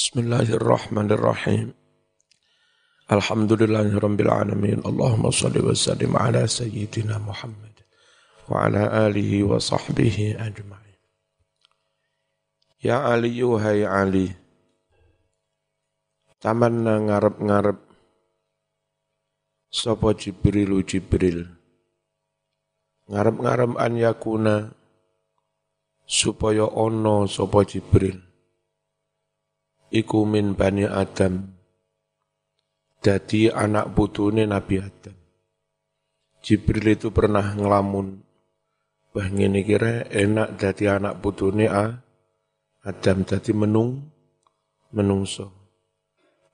Bismillahirrahmanirrahim. Alhamdulillahirabbil alamin. Allahumma shalli wa sallim ala sayyidina Muhammad wa ala alihi wa sahbihi ajma'in. Ya Ali yuhai Ali. Tamanna ngarep-ngarep sapa Jibril Jibril. Ngarep-ngarep an yakuna supaya ono sapa Jibril iku min Bani Adam. Jadi anak putune Nabi Adam. Jibril itu pernah ngelamun. Bah ngene kira enak jadi anak putune A. Adam jadi menung menungso.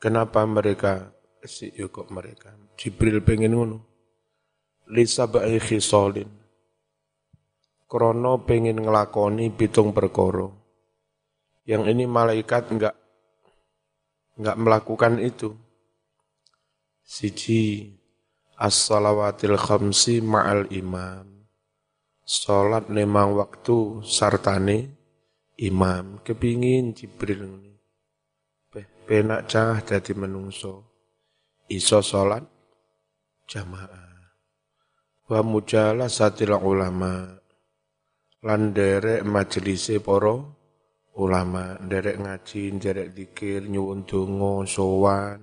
Kenapa mereka si yo kok mereka? Jibril pengen ngono. Lisa ba'i khisolin. Krono pengen ngelakoni pitung perkoro. Yang ini malaikat enggak nggak melakukan itu. Siji as-salawatil khamsi ma'al imam. Salat memang waktu sartane imam. Kepingin Jibril ini. Penak cah jadi menungso. Iso salat jamaah. Wa mujalah satil ulama. Landere majelise poro ulama derek ngaji derek dikir nyuwun donga sowan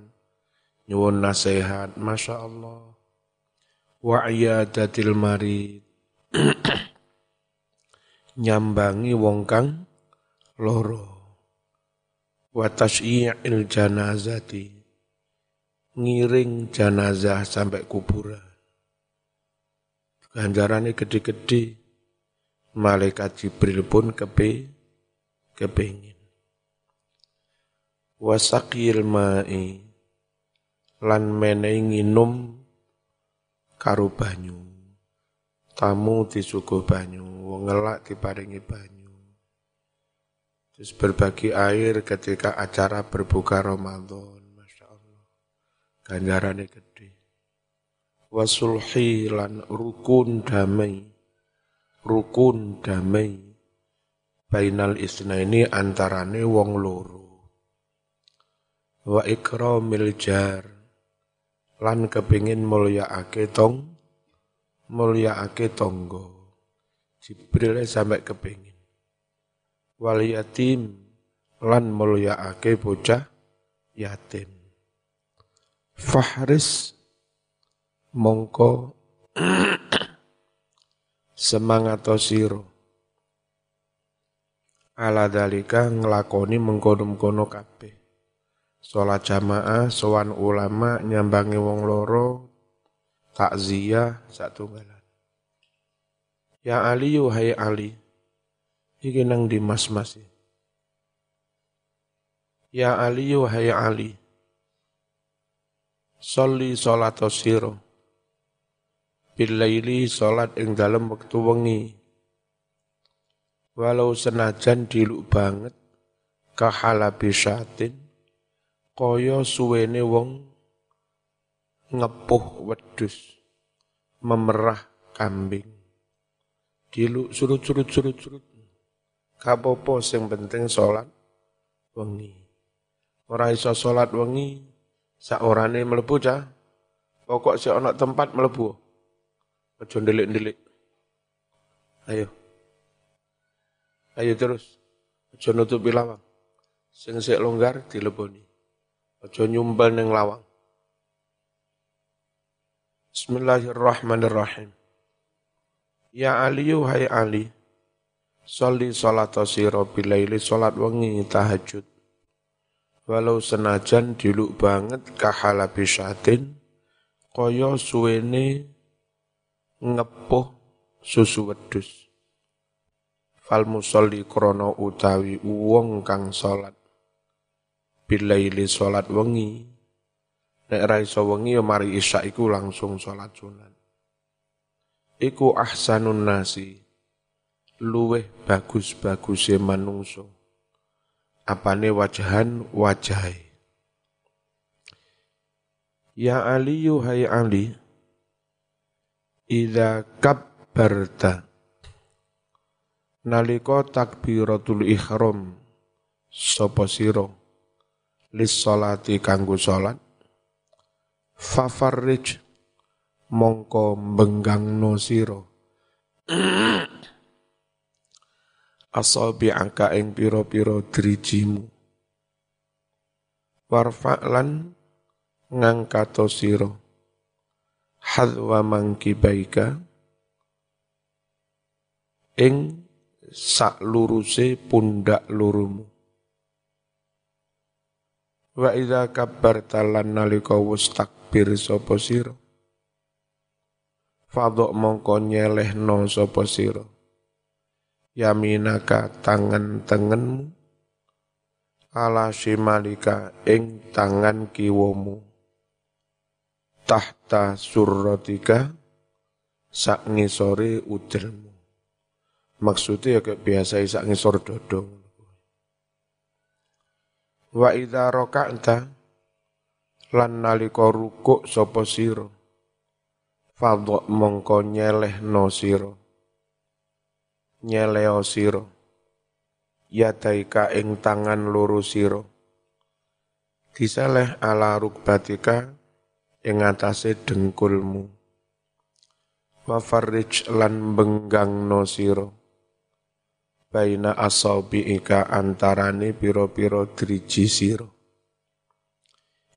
nyuwun nasihat Masya Allah wa iyadatil marid. Nyambangi wong kang loro wa tasyi'il janazati. Ngiring janazah sampai kuburan. Ganjarannya gede-gede malaikat Jibril pun kepe kepingin. Wasakil ma'i lan menehi nginum karo banyu. Tamu disuguh banyu, wong ngelak diparingi banyu. Terus berbagi air ketika acara berbuka Ramadan. Masya Allah. Ganjarannya gede. Wasulhi lan rukun damai. Rukun damai bainal isnaini antarane wong loro. Wa ikramil jar. Lan kepingin mulyaake tong mulyaake tonggo. Jibril sampai kepingin. Wal yatim lan mulyaake bocah yatim. Fahris mongko semangat siro ala dalika ngelakoni mengkono-mengkono kabeh. Sholat jamaah, sowan ulama, nyambangi wong loro, takziah, satu galan. Ya Ali, yuhai Ali, iki nang di mas-mas Ya Ali, yuhai Ali, Soli sholat siro, Bilaili sholat ing dalam waktu wengi, walau senajan diluk banget kahalabi syatin kaya suwene wong ngepuh wedus memerah kambing. Diluk surut surut surut surut kapopo sing penting salat wengi. Ora iso salat wengi saorane mlebu cah. Pokok si ana tempat mlebu. Aja ndelik-ndelik. Ayo Ayo terus. Aja nutupi lawang. Sing sik longgar dileboni. Aja nyumbal ning lawang. Bismillahirrahmanirrahim. Ya Ali hai Ali. Soli salat sira bilaili salat wengi tahajud. Walau senajan diluk banget kahala bisatin kaya suwene ngepuh susu wedus fal musolli krono utawi wong kang salat. Bilaili salat wengi. Nek ra iso wengi ya mari isya iku langsung salat sunat. Iku ahsanun nasi. Luweh bagus-baguse manungso apane wajahan wajahai Ya Ali yuhai Ali. Ida kabbarta nalika takbiratul ihram sapa sira? Lis salati kanggo salat. Fafarrij mongko benggangno sira. Asabi'aka ing pira-pira drijimu. Warfa'lan ngangkato sira. Hadwa mangkibaika. Ing sak luruse pundak lurumu. Wa idza kabbarta lan nalika wis takbir sapa sira. Fadok mongko nyelehno sapa sira. Yaminaka tangan tengenmu. Ala shimalika ing tangan kiwamu tahta surratika sak ngisore udelmu maksudnya ya kayak biasa sak ngisor dodong. Wa idza raka'ta lan nalika rukuk sapa sira fadha mongko nyelehno sira. Nyeleo siro yadaika ing tangan loro siro diseleh ala rukbatika ing atase dengkulmu. Wa lan benggang no siro baina asabiika antarane piro-piro driji siro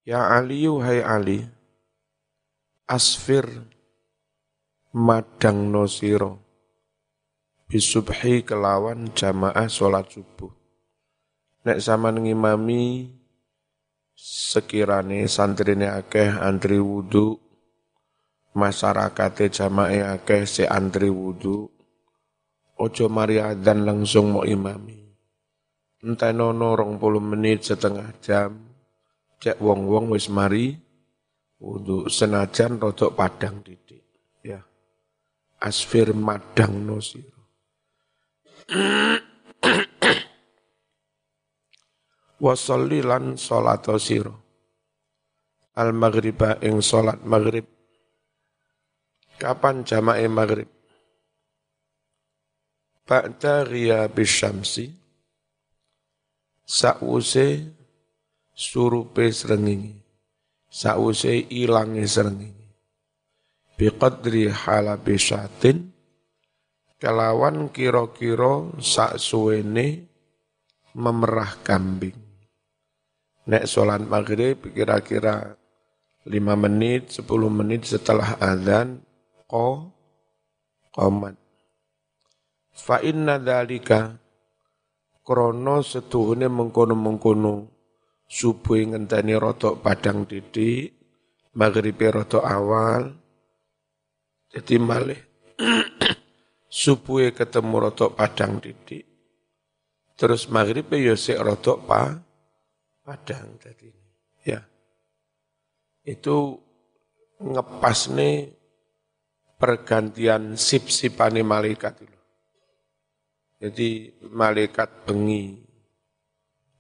Ya Ali hai Ali asfir madang no siro bisubhi kelawan jamaah sholat subuh. Nek sama ngimami sekirane santrine akeh antri wudu, masyarakate jamaah akeh se antri wudu, ojo mari adzan langsung mau imami. Entah nono rong puluh menit setengah jam, cek wong-wong wis mari wudu senajan rodok padang didik. Ya. Asfir madang nosir. Wasolli lan salat sira. Al maghriba ing salat maghrib. Kapan jamae maghrib? Ba'da ghiyabis syamsi sause surupe srengenge sause ilange srengenge biqadri halabi syatin kelawan kira-kira sak suwene memerah kambing. Nek sholat maghrib kira-kira 5 menit, 10 menit setelah azan, ko, komat. Fa inna dhalika krono setuhune mengkono-mengkono subuh ngenteni rotok padang didik, maghrib rotok awal, jadi malih subuhe ketemu rotok padang didik. Terus maghrib ya sik rotok pa padang tadi. Ya. Itu ngepas nih pergantian sip-sipane malaikat itu. Jadi malaikat bengi.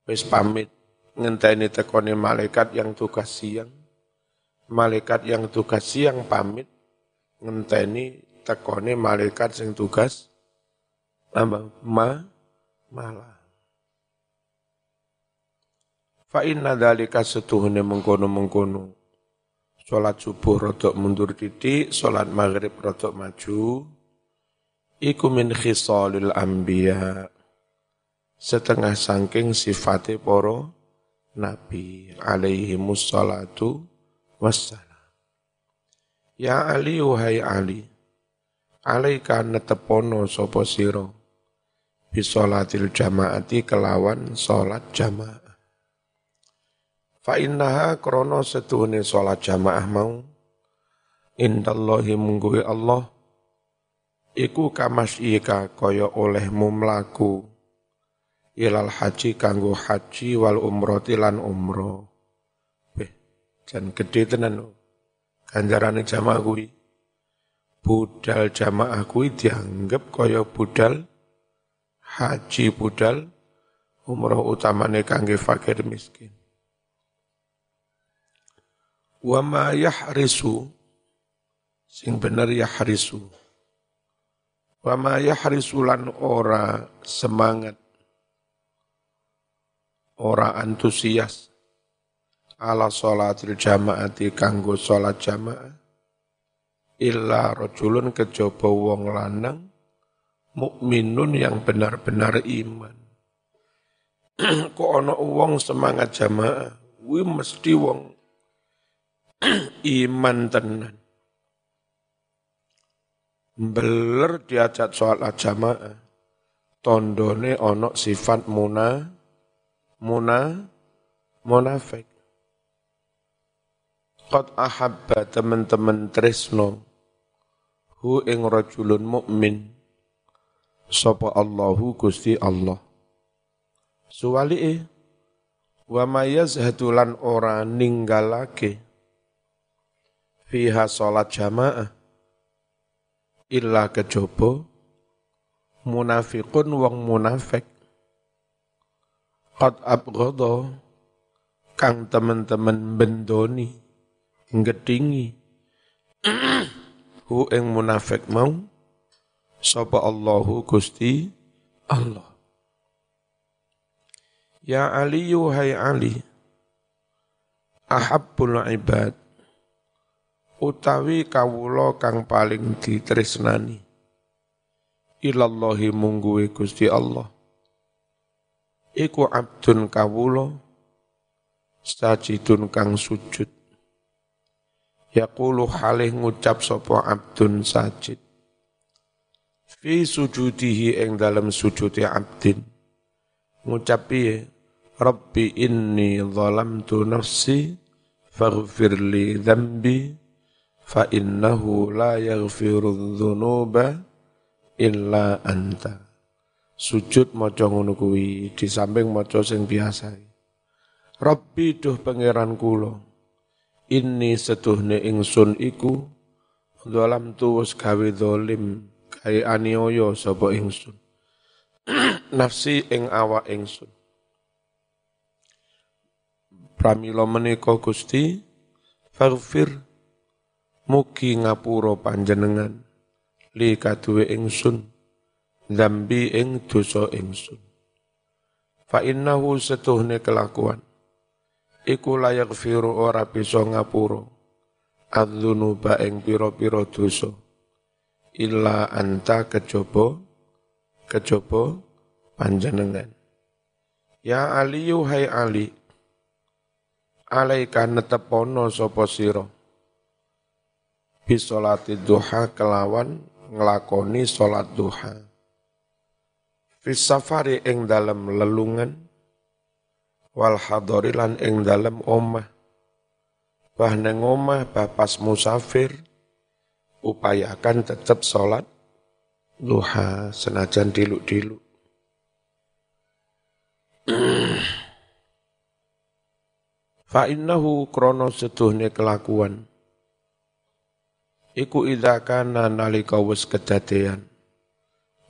Wis pamit ngenteni tekone malaikat yang tugas siang. Malaikat yang tugas siang pamit ngenteni tekone malaikat sing tugas apa ma malah fa inna dzalika setuhune mengkono-mengkono. Salat subuh rodok mundur titik salat maghrib rodok maju iku min khisalil anbiya. Setengah sangking sifate poro nabi alaihi musallatu wassalam. Ya ali wahai ali alaika netepono sapa sira? Bisolatil jamaati kelawan salat jamaah. Fa innaha krana setuhune salat jamaah mau. Indallahi mungguhi Allah iku ika kaya olehmu mlaku ilal haji kanggo haji wal umrati lan umroh beh jan gede tenan ganjarane jamaah kuwi budal jamaah kuwi dianggap kaya budal haji budal umroh utamane kangge fakir miskin. Wa ma yahrisu sing bener yahrisu. Wa ma yahrisu lan ora semangat. Ora antusias ala sholatil jamaati kanggo sholat jamaah. Illa rajulun kejaba wong lanang mukminun yang benar-benar iman. Kok ana wong semangat jamaah? Kuwi mesti wong iman tenan beler diajak sholat jamaah. Tondone onok sifat muna muna munafik. Qad ahabba teman-teman tresno. Hu ing rajulun mukmin. Sapa Allahu Gusti Allah. Suwali wa mayazhatulan ora ninggalake fiha salat jamaah illa kejaba munafiqun wong munafik. Qad abghadha kang teman-teman bendoni ngedingi. Hu ing munafik mau sapa Allahu Gusti Allah. Ya Ali hai Ali ahabbul ibad utawi kawula kang paling ditresnani. Ilallahi mungguwe Gusti Allah. Iku abdun kawula sajidun kang sujud. Yaqulu halih ngucap sapa abdun sajid. Fi sujudihi ing dalem sujude abdin. Ngucap piye? Rabbi inni zalamtu nafsi faghfir li dhanbi fa innahu la yaghfiru dhunuba illa anta. Sujud maca ngono di samping maca sing biasa. Rabbi duh pangeran kula. Inni setuhne ingsun iku dalam tuwus gawe dolim gawe aniaya sapa ingsun. Nafsi ing awak ingsun. Pramila menika Gusti faghfir mugi ngapura panjenengan. Li kaduwe ingsun zambi ing dosa ingsun. Fa innahu setuhne kelakuan. Iku layak firu ora bisa ngapura. Adzunuba ing pira-pira dosa. Illa anta kejaba kejaba panjenengan. Ya ali hai ali. Alaika netepono sapa sira bisolati duha kelawan ngelakoni sholat duha. Fis safari ing dalam lelungan, wal hadorilan ing dalam omah. Bahne omah bapas musafir, upayakan tetap sholat duha senajan diluk-diluk. Fa innahu krono seduhne kelakuan iku idza kana nalika wis kedadean.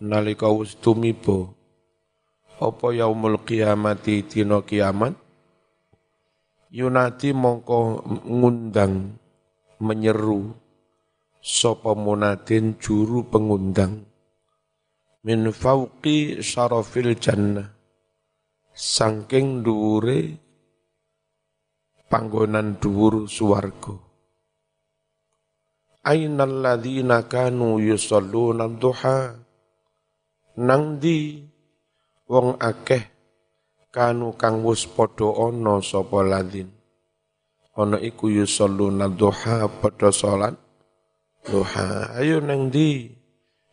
Nalika wis tumiba apa yaumul kiamati dina kiamat? Yunati mongko ngundang menyeru sapa munadin juru pengundang. Min fauqi syarafil jannah. Sangking dhuwure panggonan dhuwur suwarga Ainal ladzina kanu yusalluna duha. Nang di wong akeh kanu kang wis padha ana sapa ladzin ana iku yusalluna duha padha salat duha. Ayo nang di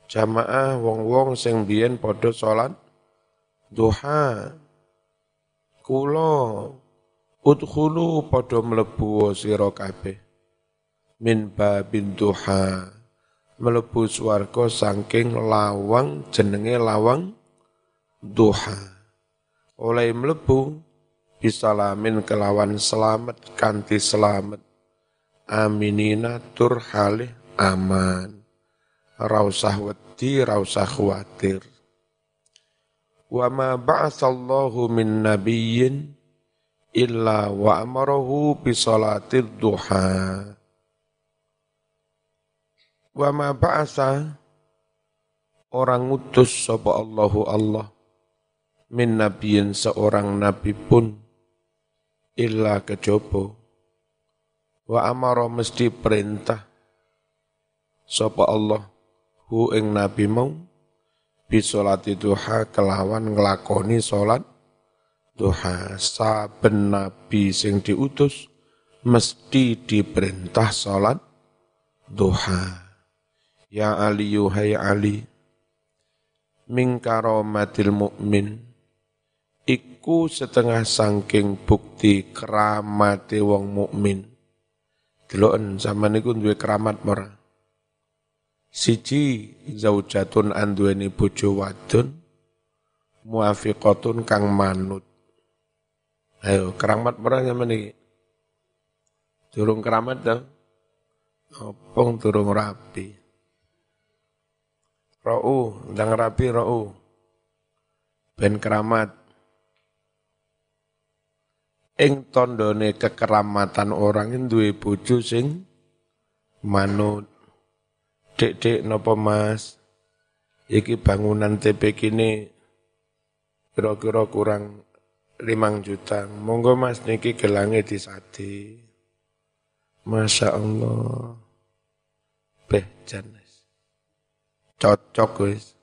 jamaah wong-wong sing biyen padha salat duha. Kula udkhulu padha mlebu sira kabeh min babin duha melebu swarga saking lawang jenenge lawang duha. Oleh melebu bisalamin kelawan selamat kanti selamat. Aminina tur halih aman. Rausah wedi rausah khawatir. Wa ma ba'atsallahu min nabiyyin illa wa amarahu bi duha Wa ma ba'asa orang ngutus sapa Allahu Allah min nabiyin seorang nabi pun illa kejopo wa amara mesti perintah sapa Allah hu ing nabi mau bi salati duha kelawan nglakoni salat duha. Saben nabi sing diutus mesti diperintah salat duha ya ali yuhai ali min karomatil mukmin iku setengah sangking bukti keramate wong mukmin. Deloken zaman niku duwe keramat ora? Siji zaujatun anduweni bojo wadon muafiqatun kang manut. Ayo keramat ora zaman iki? Durung keramat dah. Opong durung rapi. Ra'u, ndang rapi ra'u. Ben keramat ing tandane kekeramatan orang duwe bojo sing manut. Dek-dek napa Mas? Iki bangunan TP kini kira-kira kurang limang juta. Monggo Mas niki gelange disadi. Masya Allah. Beh. Cocok guys.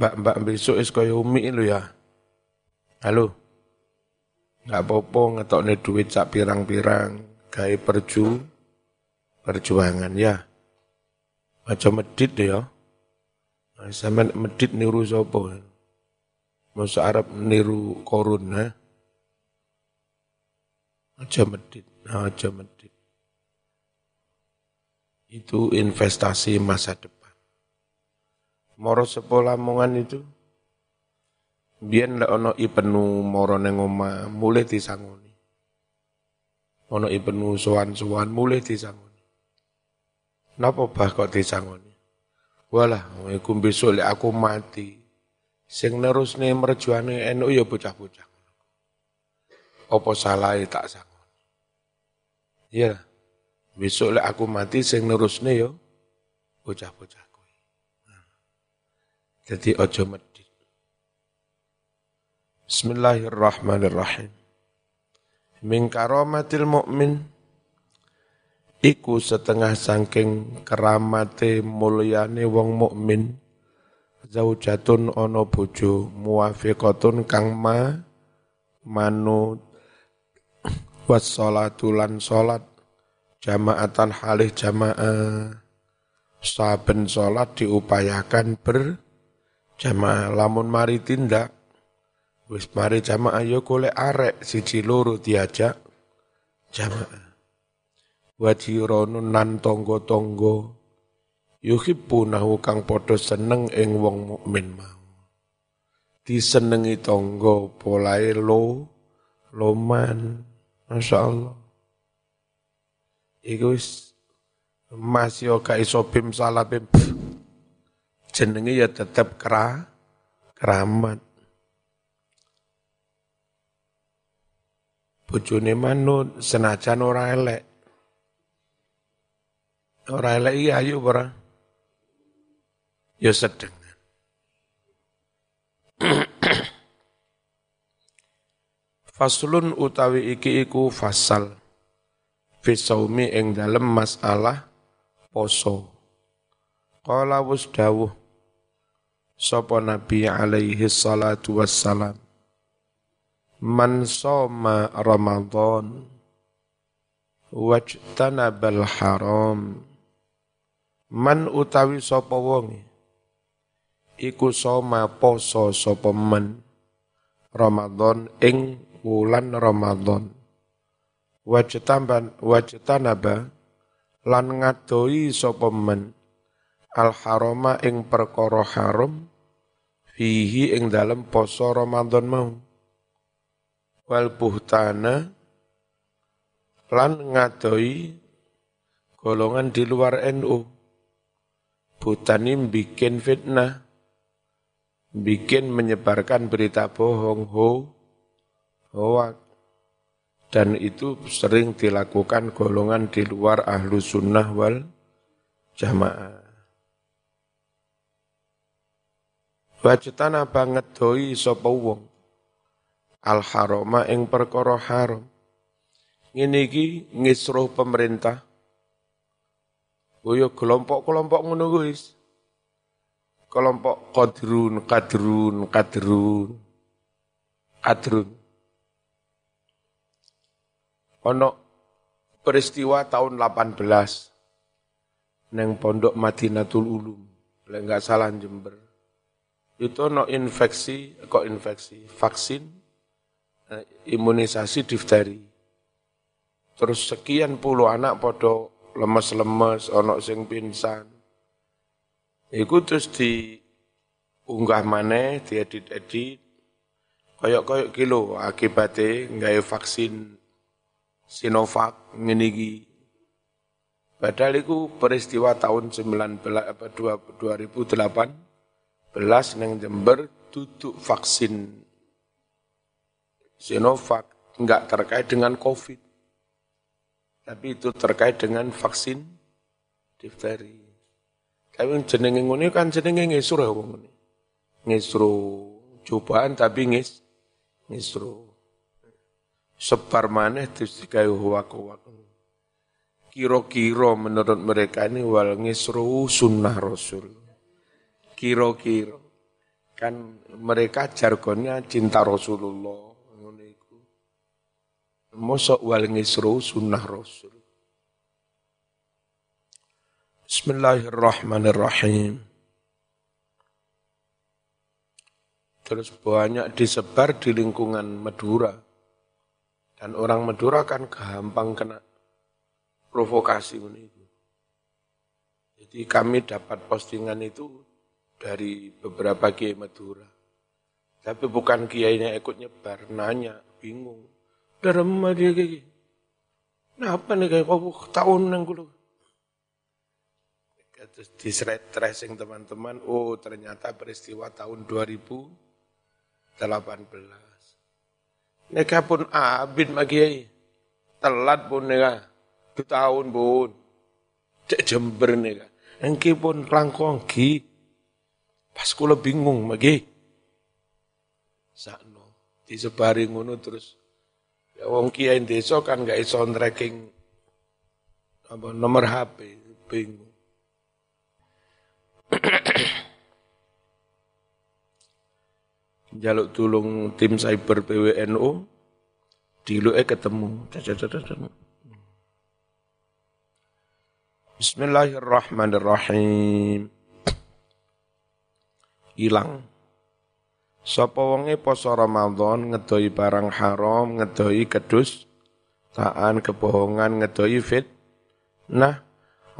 Mbak-mbak besok is kaya umi lu ya. Halo. Nggak apa-apa ngetokne duit sak pirang-pirang, gawe perju, perjuangan ya. Macam medit deh ya. Nah, sama medit niru sopo. Masa Arab niru korun ha. Aja medit, aja medit. Itu investasi masa depan. Moro sepolah mongan itu Biyen lek ana ipenu mara ning omah, mulih disangoni. Ana ipenu sowan-sowan mulih disangoni. Napa bah kok disangoni? Walah, iku besok lek aku mati, sing nerusne merjuane enu ya bocah-bocah. Apa salah tak sangoni? Iya. Besok lek aku mati sing nerusne ya bocah-bocah kowe. Jadi ojo medhi Bismillahirrahmanirrahim. Min karamatil mukmin iku setengah sangking keramate mulyane wong mukmin zaujatun ono bojo muwafiqatun kang ma manut was salatu lan salat jamaatan halih jamaah saben salat diupayakan berjamaah lamun mari tindak Wis mari jamaah yo golek arek siji loro diajak jamaah. Wajironun nan tonggo-tonggo yuhibbunahu kang padha seneng ing wong mukmin mau. Disenengi tonggo polae lo loman. Masya Allah. Iku wis masih gak iso bim salah bim. Jenenge ya tetep kera keramat. bojone manut senajan ora elek. Ora elek iki ayu ora? Ya sedeng. Faslun utawi iki iku fasal fisaumi ing dalem masalah poso. Qala wus dawuh sapa Nabi alaihi salatu wassalam? Man soma Ramadan wajtanabal haram. Man utawi sapa wong iku soma poso sapa man Ramadan ing wulan Ramadan wajtaban wajtanaba lan ngadoi sapa man al harama ing perkara haram fihi ing dalem poso Ramadan mau wal buhtana lan ngadoi golongan di luar NU. Butani bikin fitnah, bikin menyebarkan berita bohong, ho, hoak. Dan itu sering dilakukan golongan di luar ahlu sunnah wal jamaah. Wajtana banget doi sapa wong al haroma ing perkara haram. Ngene iki ngisruh pemerintah. Ya kelompok-kelompok ngono. Kelompok kadrun, kadrun, kadrun. Kadrun. Ono peristiwa tahun 18 neng pondok Madinatul Ulum, lek enggak salah Jember. Itu ono infeksi, kok infeksi, vaksin eh, imunisasi difteri. Terus sekian puluh anak podo lemes-lemes, ono sing pingsan. Iku terus di unggah mana, diedit-edit, koyok-koyok kilo akibatnya nggak vaksin Sinovac ngenigi. Padahal itu peristiwa tahun 19 apa 2008 belas neng Jember duduk vaksin Sinovac nggak terkait dengan COVID. Tapi itu terkait dengan vaksin difteri. Tapi jenenge ngene kan jenenge ngisru ya ngene. Ngisru cobaan tapi ngis ngisru. Sebar maneh terus digawe huwak-huwak. Kira-kira menurut mereka ini wal ngisru sunnah Rasul. Kira-kira. Kan mereka jargonnya cinta Rasulullah mosok wal ngisru sunnah Rasul. Bismillahirrahmanirrahim. Terus banyak disebar di lingkungan Madura. Dan orang Madura kan gampang kena provokasi itu. Jadi kami dapat postingan itu dari beberapa kiai Madura. Tapi bukan kiainya ikut nyebar, nanya, bingung Dalam dia kayak Kenapa nih kayak kau tahun yang dulu? Terus di tracing teman-teman, oh ternyata peristiwa tahun 2018. Neka pun abid magi telat pun neka, dua tahun pun, cek jember neka. Engki pun langkong ki, pas kula bingung magi. Sakno, disebari ngono terus Ya wong kiai desa kan gak iso tracking apa nomor HP, bingung. Jaluk tulung tim cyber PWNU, diluke ketemu. Bismillahirrahmanirrahim. Hilang. Sapa wonge poso Ramadan ngedoi barang haram, ngedoi kedus, taan kebohongan, ngedoi fit. Nah,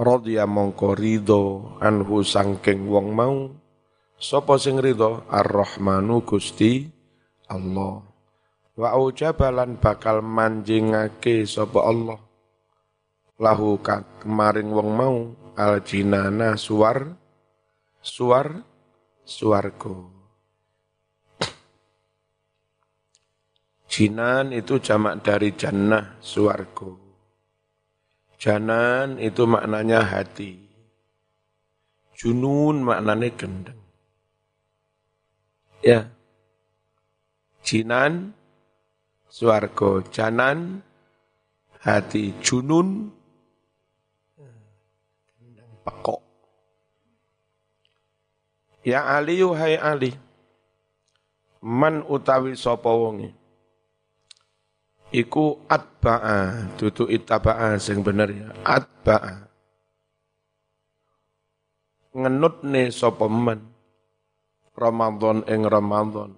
radhiya mongko ridho anhu sangking wong mau. Sapa sing ridho Ar-Rahmanu Gusti Allah. Wa ujabalan bakal manjingake sapa Allah. Lahu kemaring wong mau al jinana suar suar suargo. Jinan itu jamak dari jannah, suargo. Janan itu maknanya hati. Junun maknanya gendeng. Ya. Jinan, suargo. Janan, hati. Junun, pekok. Ya Ali, hai Ali. Man utawi sapa wonge iku atba'a dudu ittaba'a sing bener ya atba'a ngenutne sapa men Ramadan ing Ramadan.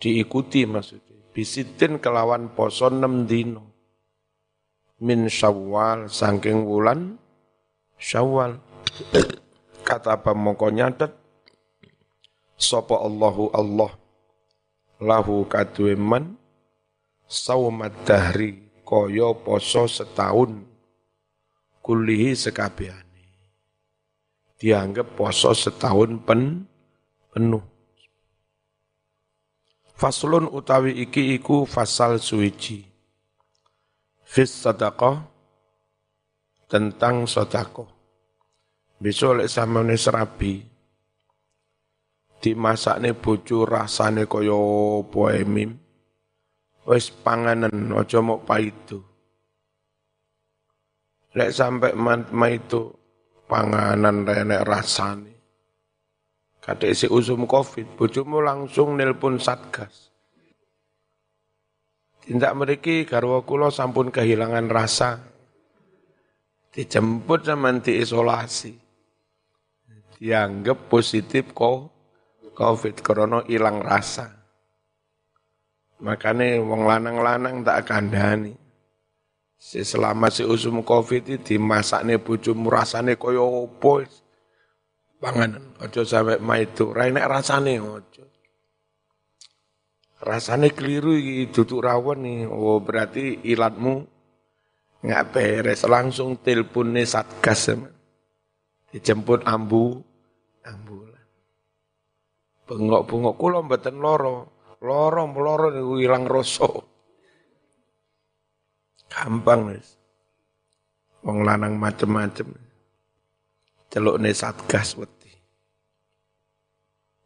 Diikuti maksudnya. Bisitin kelawan poso 6 dino. Min syawal saking wulan syawal. Kata pemongko nyatet? Sapa Allahu Allah. Lahu kadue man. Saumat dahri kaya poso setahun. Kulihi sekabiani dianggap poso setahun pen penuh faslun utawi iki iku fasal suici fis sadaqah tentang sedekah besok lek samane serabi dimasakne bojo rasane kaya poemim Wis panganan aja mau paido. Lek sampai ma itu panganan renek rasane. Kadek si usum covid, bojomu langsung nelpon satgas. Tindak meriki garwa kula sampun kehilangan rasa. Dijemput sama isolasi. Dianggap positif kok covid corona hilang rasa. Makanya wong lanang-lanang tak kandhani. Si selama si usum covid itu nih bojomu rasane kaya apa panganan aja sampai maitu ra enek rasane aja. Rasane keliru iki duduk rawon nih oh berarti ilatmu nggak beres. Langsung telepon satgas sama dijemput ambu ambulan. Bengok-bengok. Kula mboten loro loro loro niku ilang rasa. Gampang wis. Wong lanang macem-macem. Celukne satgas wedi.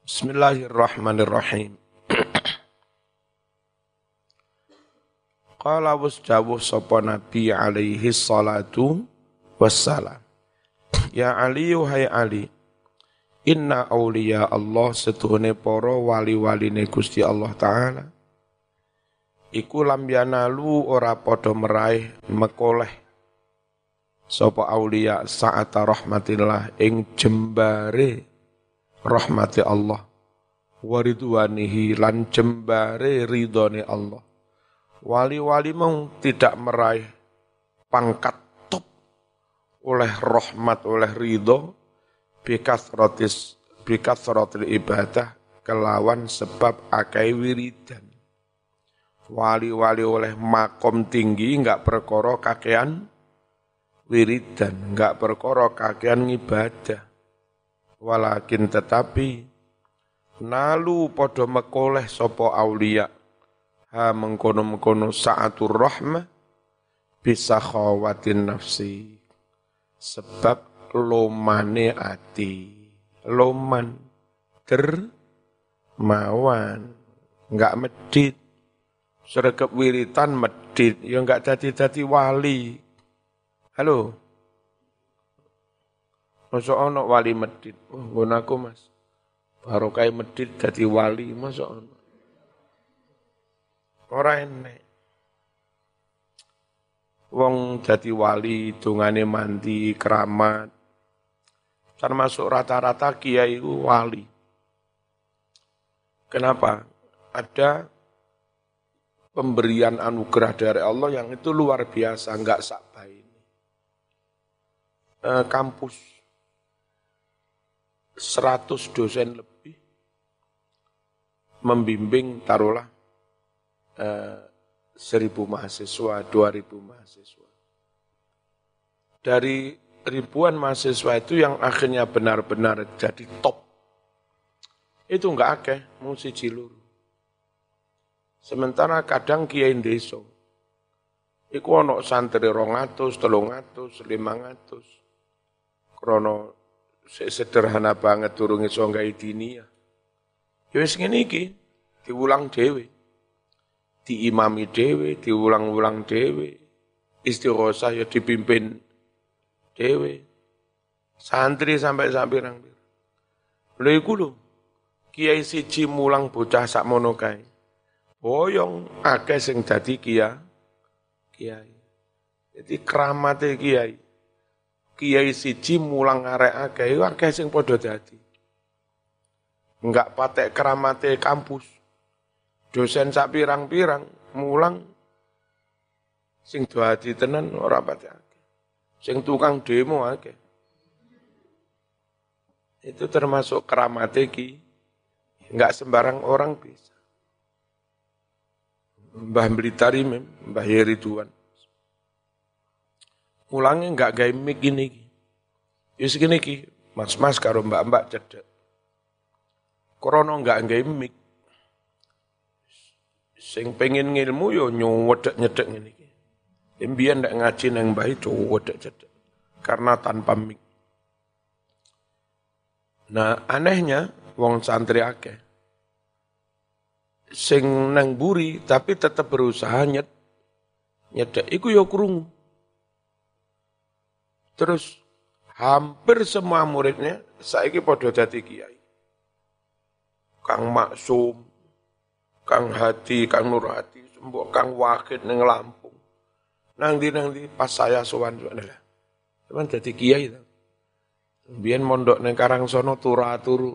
Bismillahirrahmanirrahim. Qala was jawuh sapa Nabi alaihi salatu wassalam. Ya Ali hai Ali. Inna auliya Allah setuhune para wali-waline Gusti Allah taala iku lam yanalu ora padha meraih mekoleh sapa aulia sa'ata rahmatillah ing jembare rahmati Allah. Waridwanihi lan jembare ridhone Allah. Wali-wali mau tidak meraih pangkat top oleh rahmat oleh ridho bikasratis bikasratil ibadah kelawan sebab akai wiridan. Wali-wali oleh makom tinggi enggak perkara kakean wiridan, enggak perkara kakean ibadah. Walakin tetapi nalu podo mekoleh sopo aulia ha mengkono-mengkono saatur rahmah bisa khawatin nafsi sebab lomane ati loman dermawan enggak medit Sregep wiritan medit, ya enggak jadi-jadi wali. Halo? Masa ono wali medit? Oh, aku mas. Baru kayak medit jadi wali, masa ono? Orang enek. Wong jadi wali, dungane mandi, keramat. Termasuk rata-rata kiai wali. Kenapa? Ada pemberian anugerah dari Allah yang itu luar biasa, enggak sakba ini. E, kampus 100 dosen lebih membimbing taruhlah e, 1000 mahasiswa, 2000 mahasiswa. Dari ribuan mahasiswa itu yang akhirnya benar-benar jadi top. Itu enggak akeh, mesti cilur. Sementara kadang kiai desa iku ana santri 200, 300, 500. Krana sederhana banget durung iso gawe dinia. Ya wis ngene iki diulang dhewe. Diimami dhewe, diulang-ulang dhewe. Istighosah ya dipimpin dhewe. Santri sampai sampai pirang Lha iku lho. Kiai siji mulang bocah sakmono kae boyong akeh sing dadi kia kiai. Jadi keramate kiai. Kiai siji mulang arek akeh iku akeh sing padha dadi. Enggak patek keramate kampus. Dosen sak pirang-pirang mulang sing dadi tenan ora patek akeh. Sing tukang demo akeh. Itu termasuk keramate ki. Enggak sembarang orang bisa. Mbah Blitar Mbah Heri Tuan. Mulangnya enggak gawe gini. Ya segini ki, mas-mas karo mbak-mbak cedek. Korona enggak gawe. Sing pengen ngilmu yo nyuwedek-nyedek ngene iki. Imbian ndak ngaji nang mbah itu wedek cedek. Karena tanpa mic. Nah, anehnya wong santri akeh sing nang buri tapi tetap berusaha nyet nyedek iku ya krungu. Terus hampir semua muridnya saiki padha dadi kiai. Kang Maksum, Kang Hadi, Kang Nur Hadi, mbok Kang Wakid ning Lampung. Nang di nang di pas saya sowan lah. Cuman dadi kiai. Biyen mondok ning Karangsono turu-turu.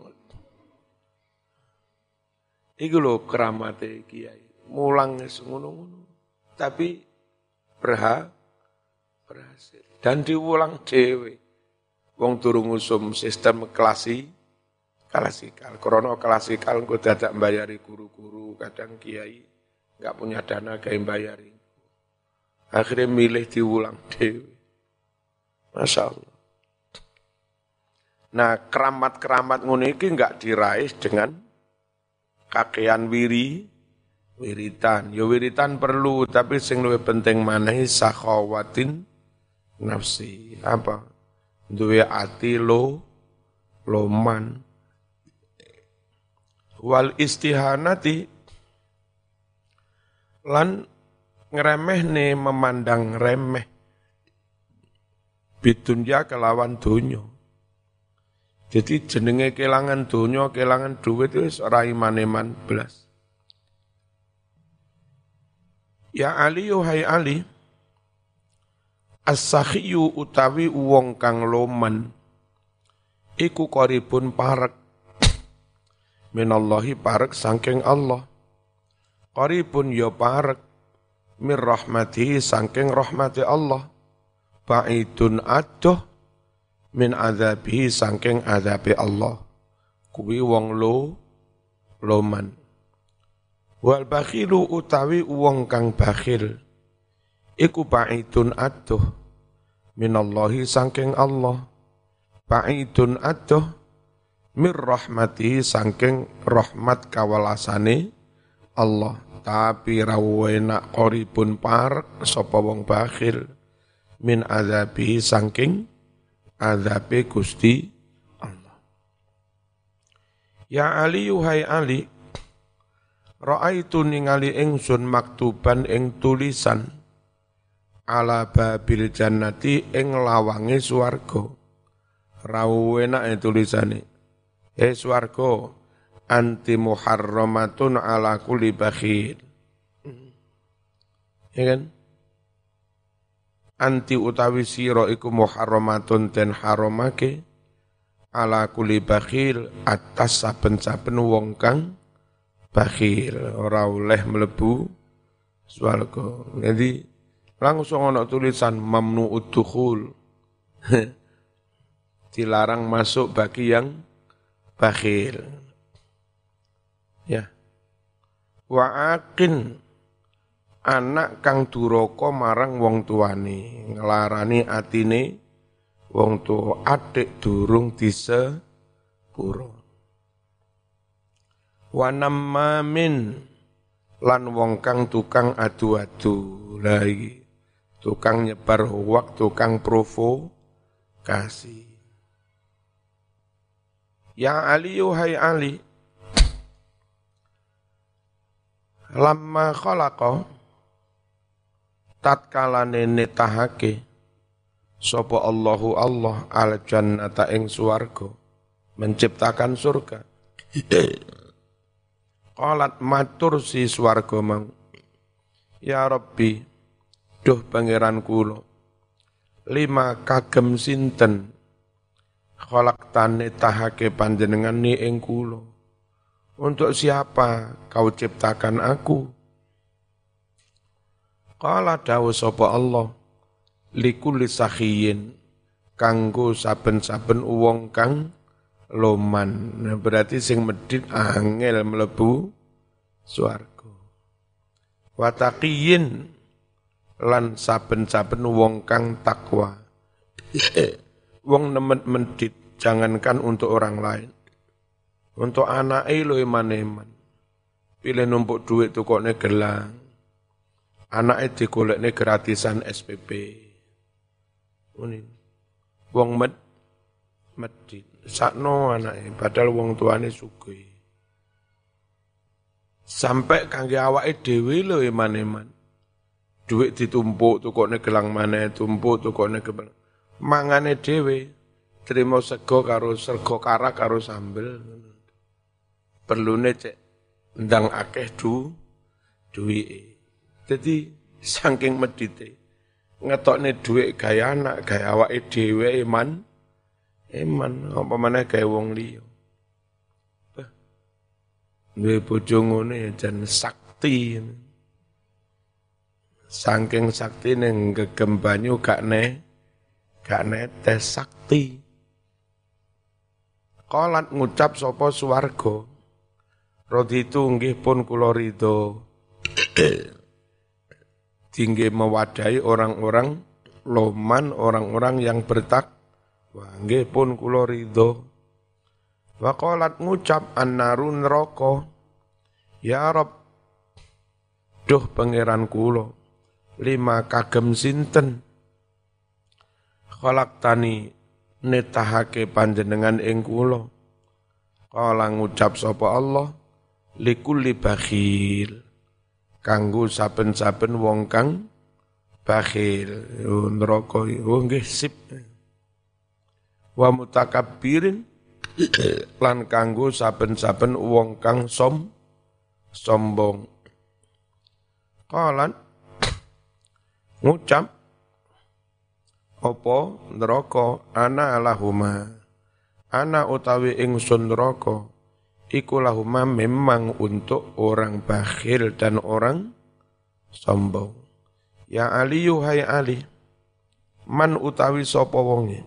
Iku lho keramate kiai. Mulang ngono-ngono. Tapi berha berhasil dan diulang dewe. Wong turu ngusum sistem klasi klasikal. Krono klasikal engko dadak mbayari guru-guru, kadang kiai nggak punya dana kayak bayari. Akhirnya milih diulang dewe. Masya Allah. Nah keramat-keramat ngono iki nggak diraih dengan kakean wiri, wiritan. Ya wiritan perlu, tapi sing luwih penting maneh sakhawatin nafsi. Apa? Duwe ati lo loman. Wal istihanati lan ngeremeh ne memandang remeh bidunya kelawan dunyo. Jadi jenenge kelangan dunyo, kelangan duit itu ora iman-iman belas. Ya Ali, hai Ali, As-sakhiyu utawi wong kang loman iku koribun parek. Minallahi parek sangking Allah. Koribun ya parek mir rahmatihi sangking rahmati Allah. Ba'idun adoh min azabihi sangking azabi Allah. Kuwi wong lo loman. Wal bakhilu utawi wong kang bakhil iku ba'idun adoh minallahi sangking Allah. Ba'idun adoh mir rahmati sangking rahmat kawalasane Allah. Tapi rawena koripun par sapa wong bakhil. Min azabi sangking azabe Gusti Allah. Ya Ali yuhai Ali. Ra'aitu ningali ingsun maktuban ing tulisan ala babil jannati ing lawange swarga. Rau enak tulisane. Eh swarga anti muharramatun ala kulli bakhil. Ya kan? Anti utawi sira iku muharramatun den haramake ala kulli bakhil atas saben-saben wong kang bakhil ora oleh mlebu swarga. Jadi Langsung ada tulisan mamnu udukhul. Dilarang masuk bagi yang bakhil. Ya. Wa akin anak kang duraka marang wong tuane, nglarani atine wong tua adik durung dise pura. Wa nammamin lan wong kang tukang adu-adu lagi tukang nyebar hoak, tukang provokasi. Ya Ali, hai Ali, lama khalaqa tatkala tahake sapa Allahu Allah al jannata ing swarga menciptakan surga. Qalat matur si swarga mang. Ya rabbi Duh pangeran kula lima kagem sinten kholak tane tahake panjenengan ni ing kula untuk siapa kau ciptakan aku Kala dawu sapa Allah likulli sakhiyin kanggo saben-saben uwong kang loman. Nah, berarti sing medit angel mlebu swarga. Wataqiyin lan saben-saben wong kang takwa. wong nemet mendit jangankan untuk orang lain. Untuk anak lo iman-iman. Pilih numpuk duit tuh kok gelang. Anak itu golek gratisan SPP. Ini. Wong med medit. Sakno anaknya, padahal wong tuane sugih. Sampai kangge awake dhewe lho iman-iman. Duit ditumpuk tukokne gelang maneh, tumpuk tukokne gelang. Mangane dhewe trimo sego karo sego karak karo sambel. Perlune cek ndang akeh du duwike. Jadi saking medite ngetokne duit gaya anak, gaya awake dhewe iman iman apa maneh gaya wong liya. Duwe bojo ngene ya jan sakti. Saking sakti ning gegem banyu gak ne gak netes sakti. Kolat ngucap sapa swarga. Roditu nggih pun kula ridho. Tinggi mewadai orang-orang loman, orang-orang yang bertak. Wah, pun kula ridho. Waqalat ngucap annarun neraka. Ya Rob, duh pangeran kula, lima kagem sinten. Kholak tani netahake panjenengan ing kula. Kala ngucap sapa Allah, likulli bakhil. Kanggo saben-saben wong kang bakhil. Neraka oh nggih sip. Wa mutakabbirin lan kanggo saben-saben wong kang som sombong. Kalan ngucap apa neraka? Ana lahuma ana utawi ingsun neraka iku lahuma memang untuk orang bakhil dan orang sombong. Ya Ali yuhai Ali man utawi sapa wonge?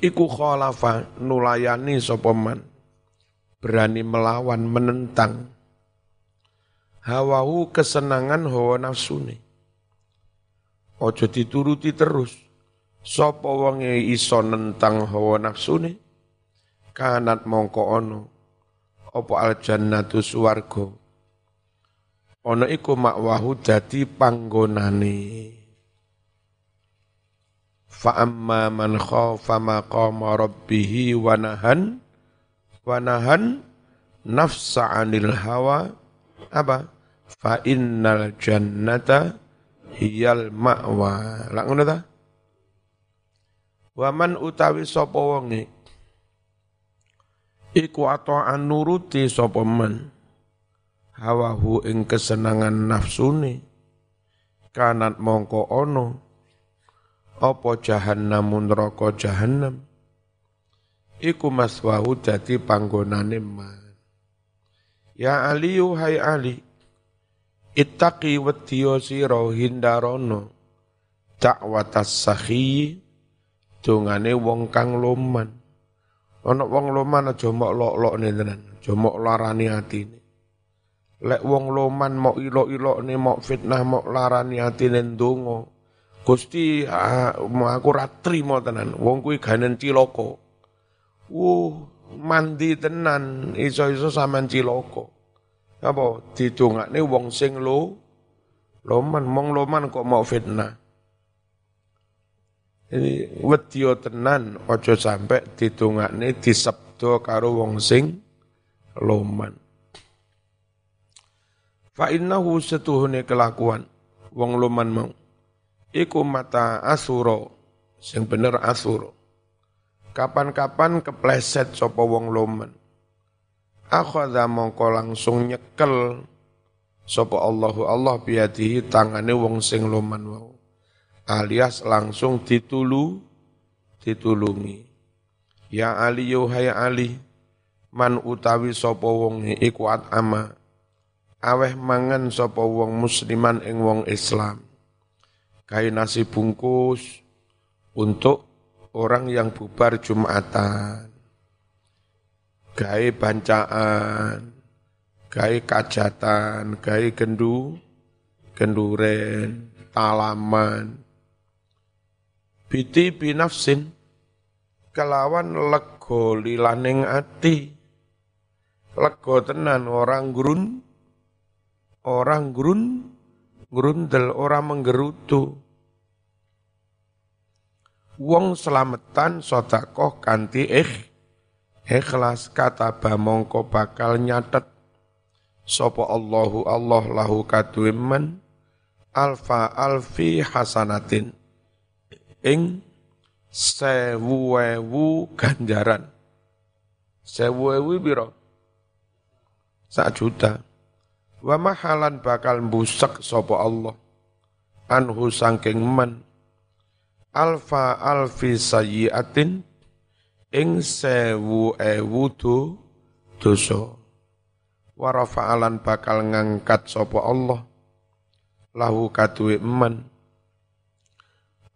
Iku khalafa nulayani sapa man? Berani melawan menentang hawahu kesenangan hawa nafsune. Ojo dituruti terus. Sapa wonge iso nentang hawa nafsune? Kanat mongko ono apa al jannatu swarga ana iku makwahu dadi panggonane. Fa amma man khafa maqama rabbih wa nahan wa nahan nafsa 'anil hawa apa? Fa innal jannata hiyal ma'wa. Lah ngono ta? Wa man utawi sapa wonge? Iku ata'an nuruti sapa man? Hawahu ing kesenangan nafsune. Kanat mongko ono. Apa jahannamun neraka jahannam? Iku maswahu dadi panggonane man. Ya ali hai ali ittaqi wedya sira hindarono dakwatas sahi dongane wong kang loman ana wong loman aja mok lok-lokne tenan aja mok larani atine lek wong loman mok ilok-ilokne mok fitnah mok larani atine ndonga Gusti aku ra trimo tenan wong kuwi ganen cilaka. Wuh, mandi tenan iso-iso sampean cilaka. Apa didongakne wong sing lo loman mong loman kok mau fitnah. Jadi wedya tenan aja sampe didongakne disebdo karo wong sing loman. Fa innahu setuhune kelakuan wong loman mau iku mata asuro sing bener asuro kapan-kapan kepleset sapa wong loman akhadha mongko langsung nyekel sapa Allahu. Allah biadihi tangane wong sing loman wau. Alias langsung ditulu ditulungi. Ya Ali yuhai Ali man utawi sapa wong iku ama aweh mangan sapa wong musliman ing wong Islam. Kain nasi bungkus untuk orang yang bubar Jumatan. Gai bancaan, gai kajatan, gai gendu, genduren, talaman. Biti binafsin, kelawan lego lilaning ati. Lego tenan orang grun, orang grun, grundel ora menggerutu. Wong selamatan sodakoh kanti ikh, ikhlas kata mongko bakal nyatet. Sapa Allahu Allah lahu kadwiman alfa alfi hasanatin. Ing sewu ewu ganjaran. Sewu ewu biro sak juta. Wa mahalan bakal busak sapa Allah. Anhu sangking man. Alfa alfi sayyiatin ing sewu ewu do dosa. Wa rafa'alan bakal ngangkat sapa Allah. Lahu kaduwe eman.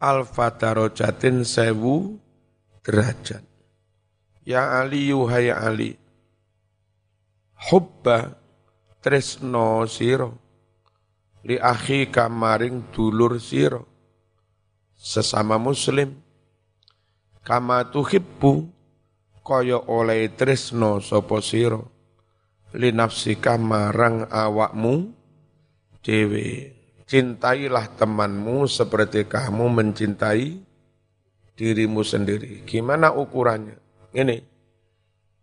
Alfa darajatin sewu derajat. Ya ali yuhai ali. Hubba tresno siro li akhi kamaring dulur siro sesama muslim kama tuhibbu kaya oleh tresno sapa sira. Li nafsika marang awakmu dewe cintailah temanmu seperti kamu mencintai dirimu sendiri. Gimana ukurannya? Ini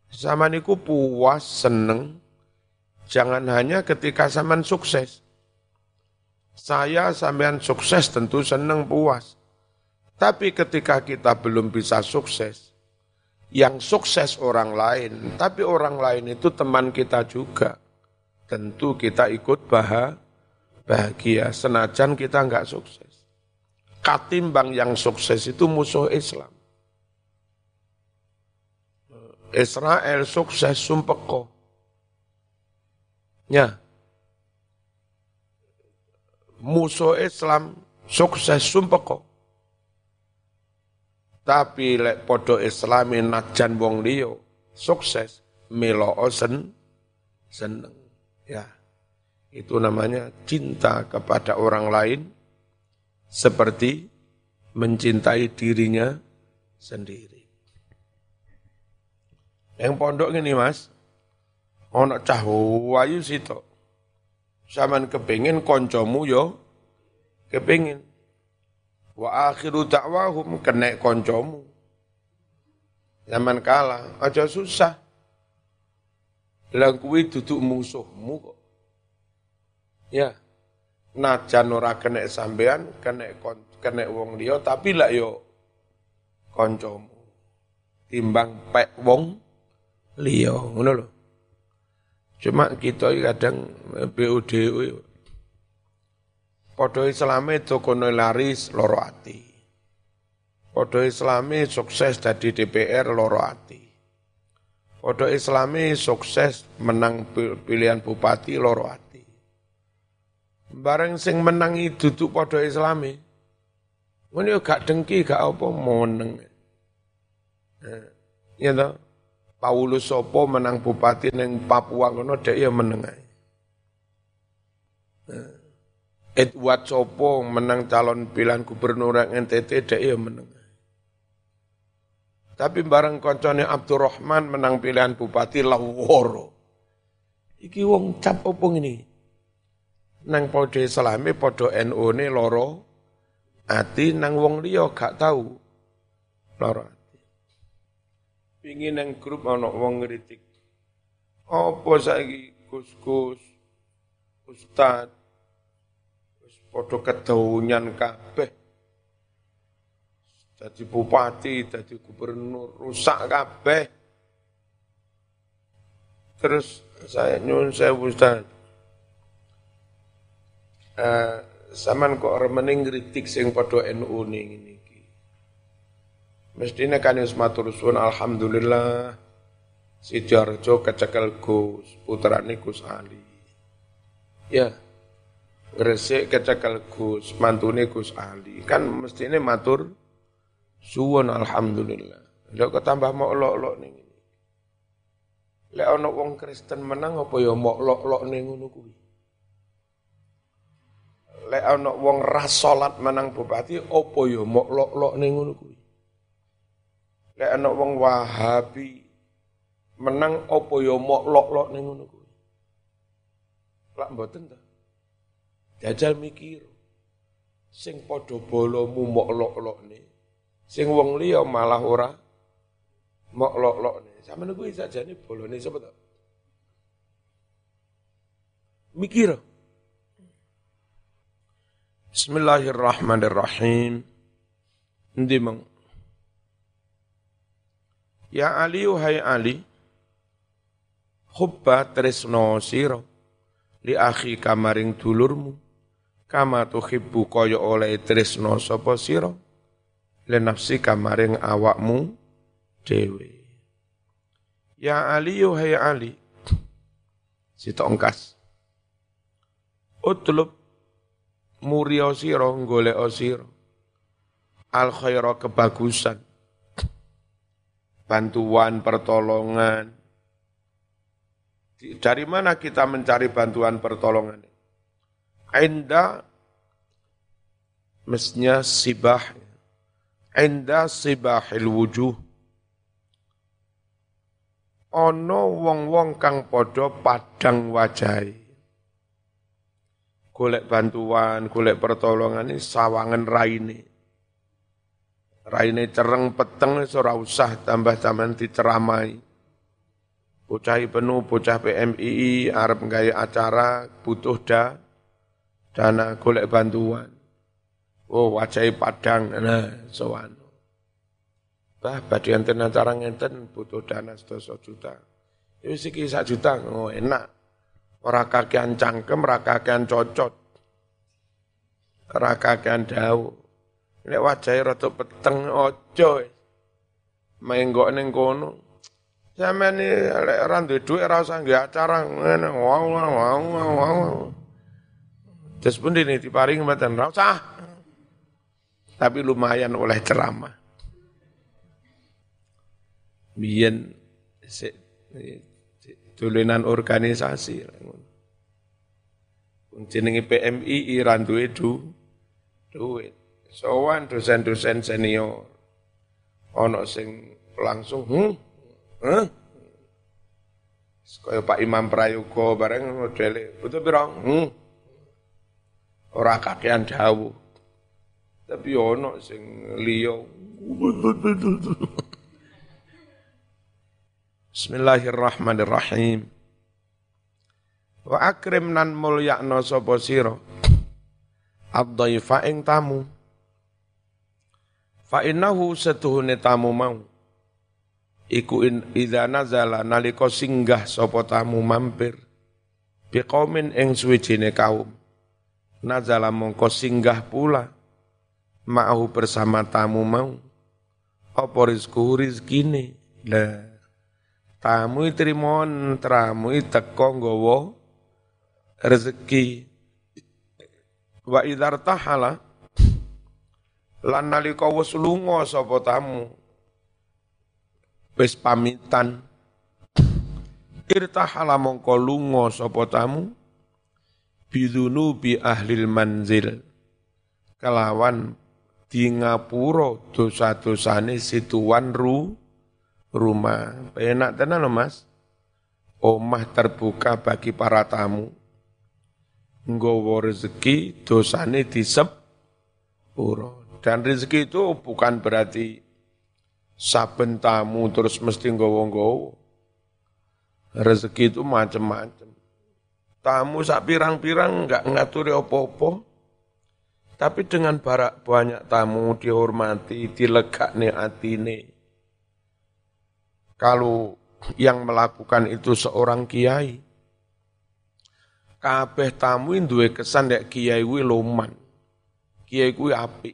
zaman niku puas seneng. Jangan hanya ketika zaman sukses. Saya sampean sukses tentu seneng puas tapi ketika kita belum bisa sukses, yang sukses orang lain, tapi orang lain itu teman kita juga. Tentu kita ikut bahagia, senajan kita enggak sukses. Katimbang yang sukses itu musuh Islam. Israel sukses sumpeko. Ya. Musuh Islam sukses sumpeko. Tapi lek podo islami najan wong liyo sukses melo sen seneng. Ya. Itu namanya cinta kepada orang lain seperti mencintai dirinya sendiri. Yang pondok ini mas, ono cah wayu sito. Saman kepingin koncomu yo, kepingin. Wa akhiru dakwahum kena koncomu. Zaman kalah, aja susah. Lang kuwi duduk musuhmu kok. Ya. Najan ora kena sampean, kena kena wong liya tapi lak yo koncomu. Timbang pek wong liya, ngono lho. Cuma kita kadang BOD Podo islami kono laris loro ati. Podo islami sukses dari DPR loro ati. Podo islami sukses menang pilihan bupati loro ati. Bareng sing menang itu tuh podo islami. Ini gak dengki gak apa meneng. Eh, ya toh. Paulus Sopo menang bupati neng Papua ngono dek ya ae. Edward Sopo menang calon pilihan gubernur yang NTT dia ya menang. Tapi bareng koncone Abdurrahman menang pilihan bupati Laworo. Iki wong cap opung ini. Nang podo Islami podo NU ne loro ati nang wong liya gak tahu loro ati. Pingin nang grup ana wong ngritik. Apa saiki Gus-gus Ustad Padha kedaunyan kabeh. Jadi bupati, jadi gubernur, rusak kabeh. Terus saya nyun saya Ustaz. Uh, saman kok remening kritik sing padha NU ning iki. Mestine kan wis matur suwun alhamdulillah Sidoarjo kecekel Gus, putrane Gus Ali. Ya, Gresik kecekel Gus, mantune Gus Ali. Kan mestine matur suwun alhamdulillah. Lha kok tambah mau lok-lok ning ngene. Lek ana wong Kristen menang apa ya mok lok-lok ning ngono kuwi. Lek ana wong ras salat menang bupati apa ya mok lok-lok ning ngono kuwi. Lek ana wong Wahabi menang apa ya mok lok-lok ning ngono kuwi. Lak mboten ta? Jajal mikir. Sing padha bolomu mok lok-lokne. Sing wong liya malah ora mok lok-lokne. Zaman gue saja nih bolone sapa to? Mikir. Bismillahirrahmanirrahim. Ndi mang? Ya Ali hai Ali. Hubba tresno sira li akhi kamaring dulurmu kama tuhibbu kaya oleh tresno sapa sira? Li nafsi kamaring awakmu dhewe. Ya Ali hai Ali. Si tongkas utlub murio sira golek sira. Al khaira kebagusan. Bantuan pertolongan. Dari mana kita mencari bantuan pertolongan? Inda mestinya sibah. Inda sibahil wujuh. Ono wong-wong kang podo padang wajai. Golek bantuan, golek pertolongan ini sawangan raine. Raine cereng peteng ora usah tambah-tambah diceramai bocah penuh, bocah PMII, Arab gaya acara, butuh da, dana golek bantuan. Oh, wajai padang, nah, sowan. Bah, badi enten acara ngenten butuh dana sedoso juta. Itu sih kisah juta, oh enak. Ora kakean cangkem, ora kakean cocot. Ora kakean dawu. Nek wajahe rada peteng ojo. Menggok ning kono. Sampeyan lek ora duwe dhuwit ora usah nggih acara ngene wow wow wow wow. Terus pun ini diparing mboten ora usah. Tapi lumayan oleh ceramah. Biyen dolanan organisasi. Jenenge PMI ra duwe du duit. Sowan dosen-dosen senior. Ono sing langsung, hmm, Hah? Kaya Pak Imam Prayogo bareng modele, betul piro? Hmm. Ora kakean dawuh. Tapi ono sing liya. Bismillahirrahmanirrahim. Wa akrim nan mulyakna sapa sira. Abdhaifa ing tamu. Fa innahu setuhune tamu mau iku in idza nazala nalika singgah sapa tamu mampir biqaumin ing suwijine kaum nazala mongko singgah pula. Ma'ahu bersama tamu mau. Apa rizku rizkine? Lah tamu trimon tramu teko nggawa rezeki. Wa idzar tahala lan nalika wis lunga sapa tamu wis pamitan. Irtahala mongko lunga sapa tamu bidunu bi ahlil manzil. Kelawan di ngapura dosa-dosane situan ru rumah. Enak tenan loh Mas. Omah terbuka bagi para tamu. Nggawa rezeki dosane disep dan rezeki itu bukan berarti saben tamu terus mesti nggawa-nggawa. Rezeki itu macam-macam. Tamu sak pirang-pirang enggak ngaturi opo-opo. Tapi dengan barak banyak tamu dihormati, dilegakne atine. Kalau yang melakukan itu seorang kiai, kabeh tamu duwe kesan dek kiai kuwi loman. Kiai kuwi apik.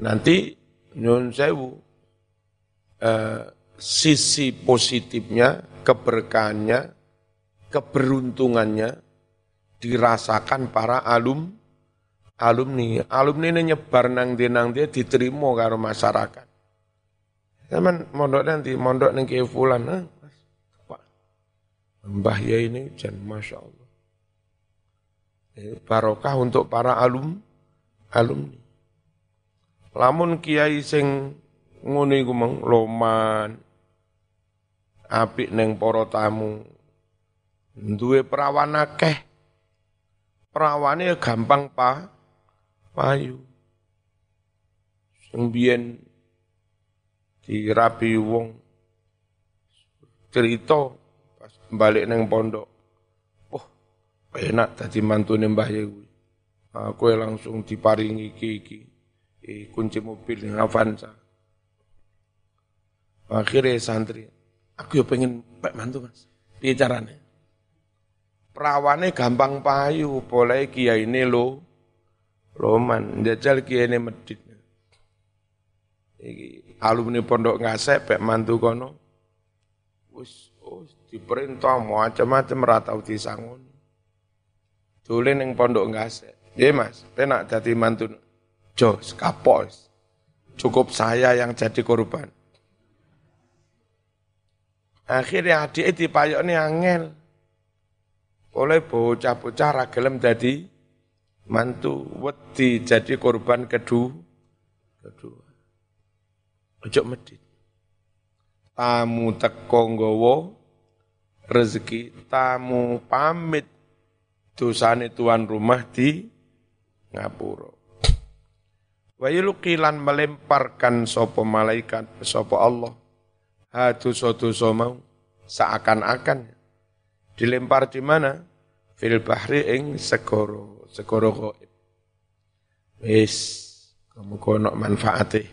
Nanti nyun sewu, eh, sisi positifnya, keberkahannya, keberuntungannya dirasakan para alum alumni. Alumni ini nyebar nang dia nang dia diterima karo masyarakat. Zaman mondok nanti mondok nang ke fulan, Pak. Mbah ya ini jan masya Allah. Eh, barokah untuk para alum alumni. Lamun kiai sing ngono iku loman apik neng para tamu duwe perawan akeh perawane gampang pa payu sing biyen dirabi wong cerita pas balik neng pondok. Oh, enak tadi mantune Mbah Yewi. Aku langsung diparingi iki iki. Eh, kunci mobil Avanza. Akhirnya santri, aku ya pengen pak mantu mas. Piye carane? Perawane gampang payu, boleh kiai ini lo, Roman, jajal kiai ini medit. Iki alumni pondok ngasep pek mantu kono. Wis oh, diperintah macam-macam ratau disangun. Dolen ning pondok ngasep. Nggih Mas, penak dadi mantu. Jos kapos. Cukup saya yang jadi korban. Akhirnya adik dipayokne angel. Oleh bocah-bocah ra gelem dadi mantu wedi jadi korban kedua. Kedua. Ojo medit. Tamu teko nggawa rezeki, tamu pamit dosane tuan rumah di ngapura. Wa yulqilan melemparkan sopo malaikat sopo Allah ha dosa-dosa mau seakan-akan dilempar di mana? Fil bahri ing segoro, segoro gaib. Wis, kamu kono manfaatih.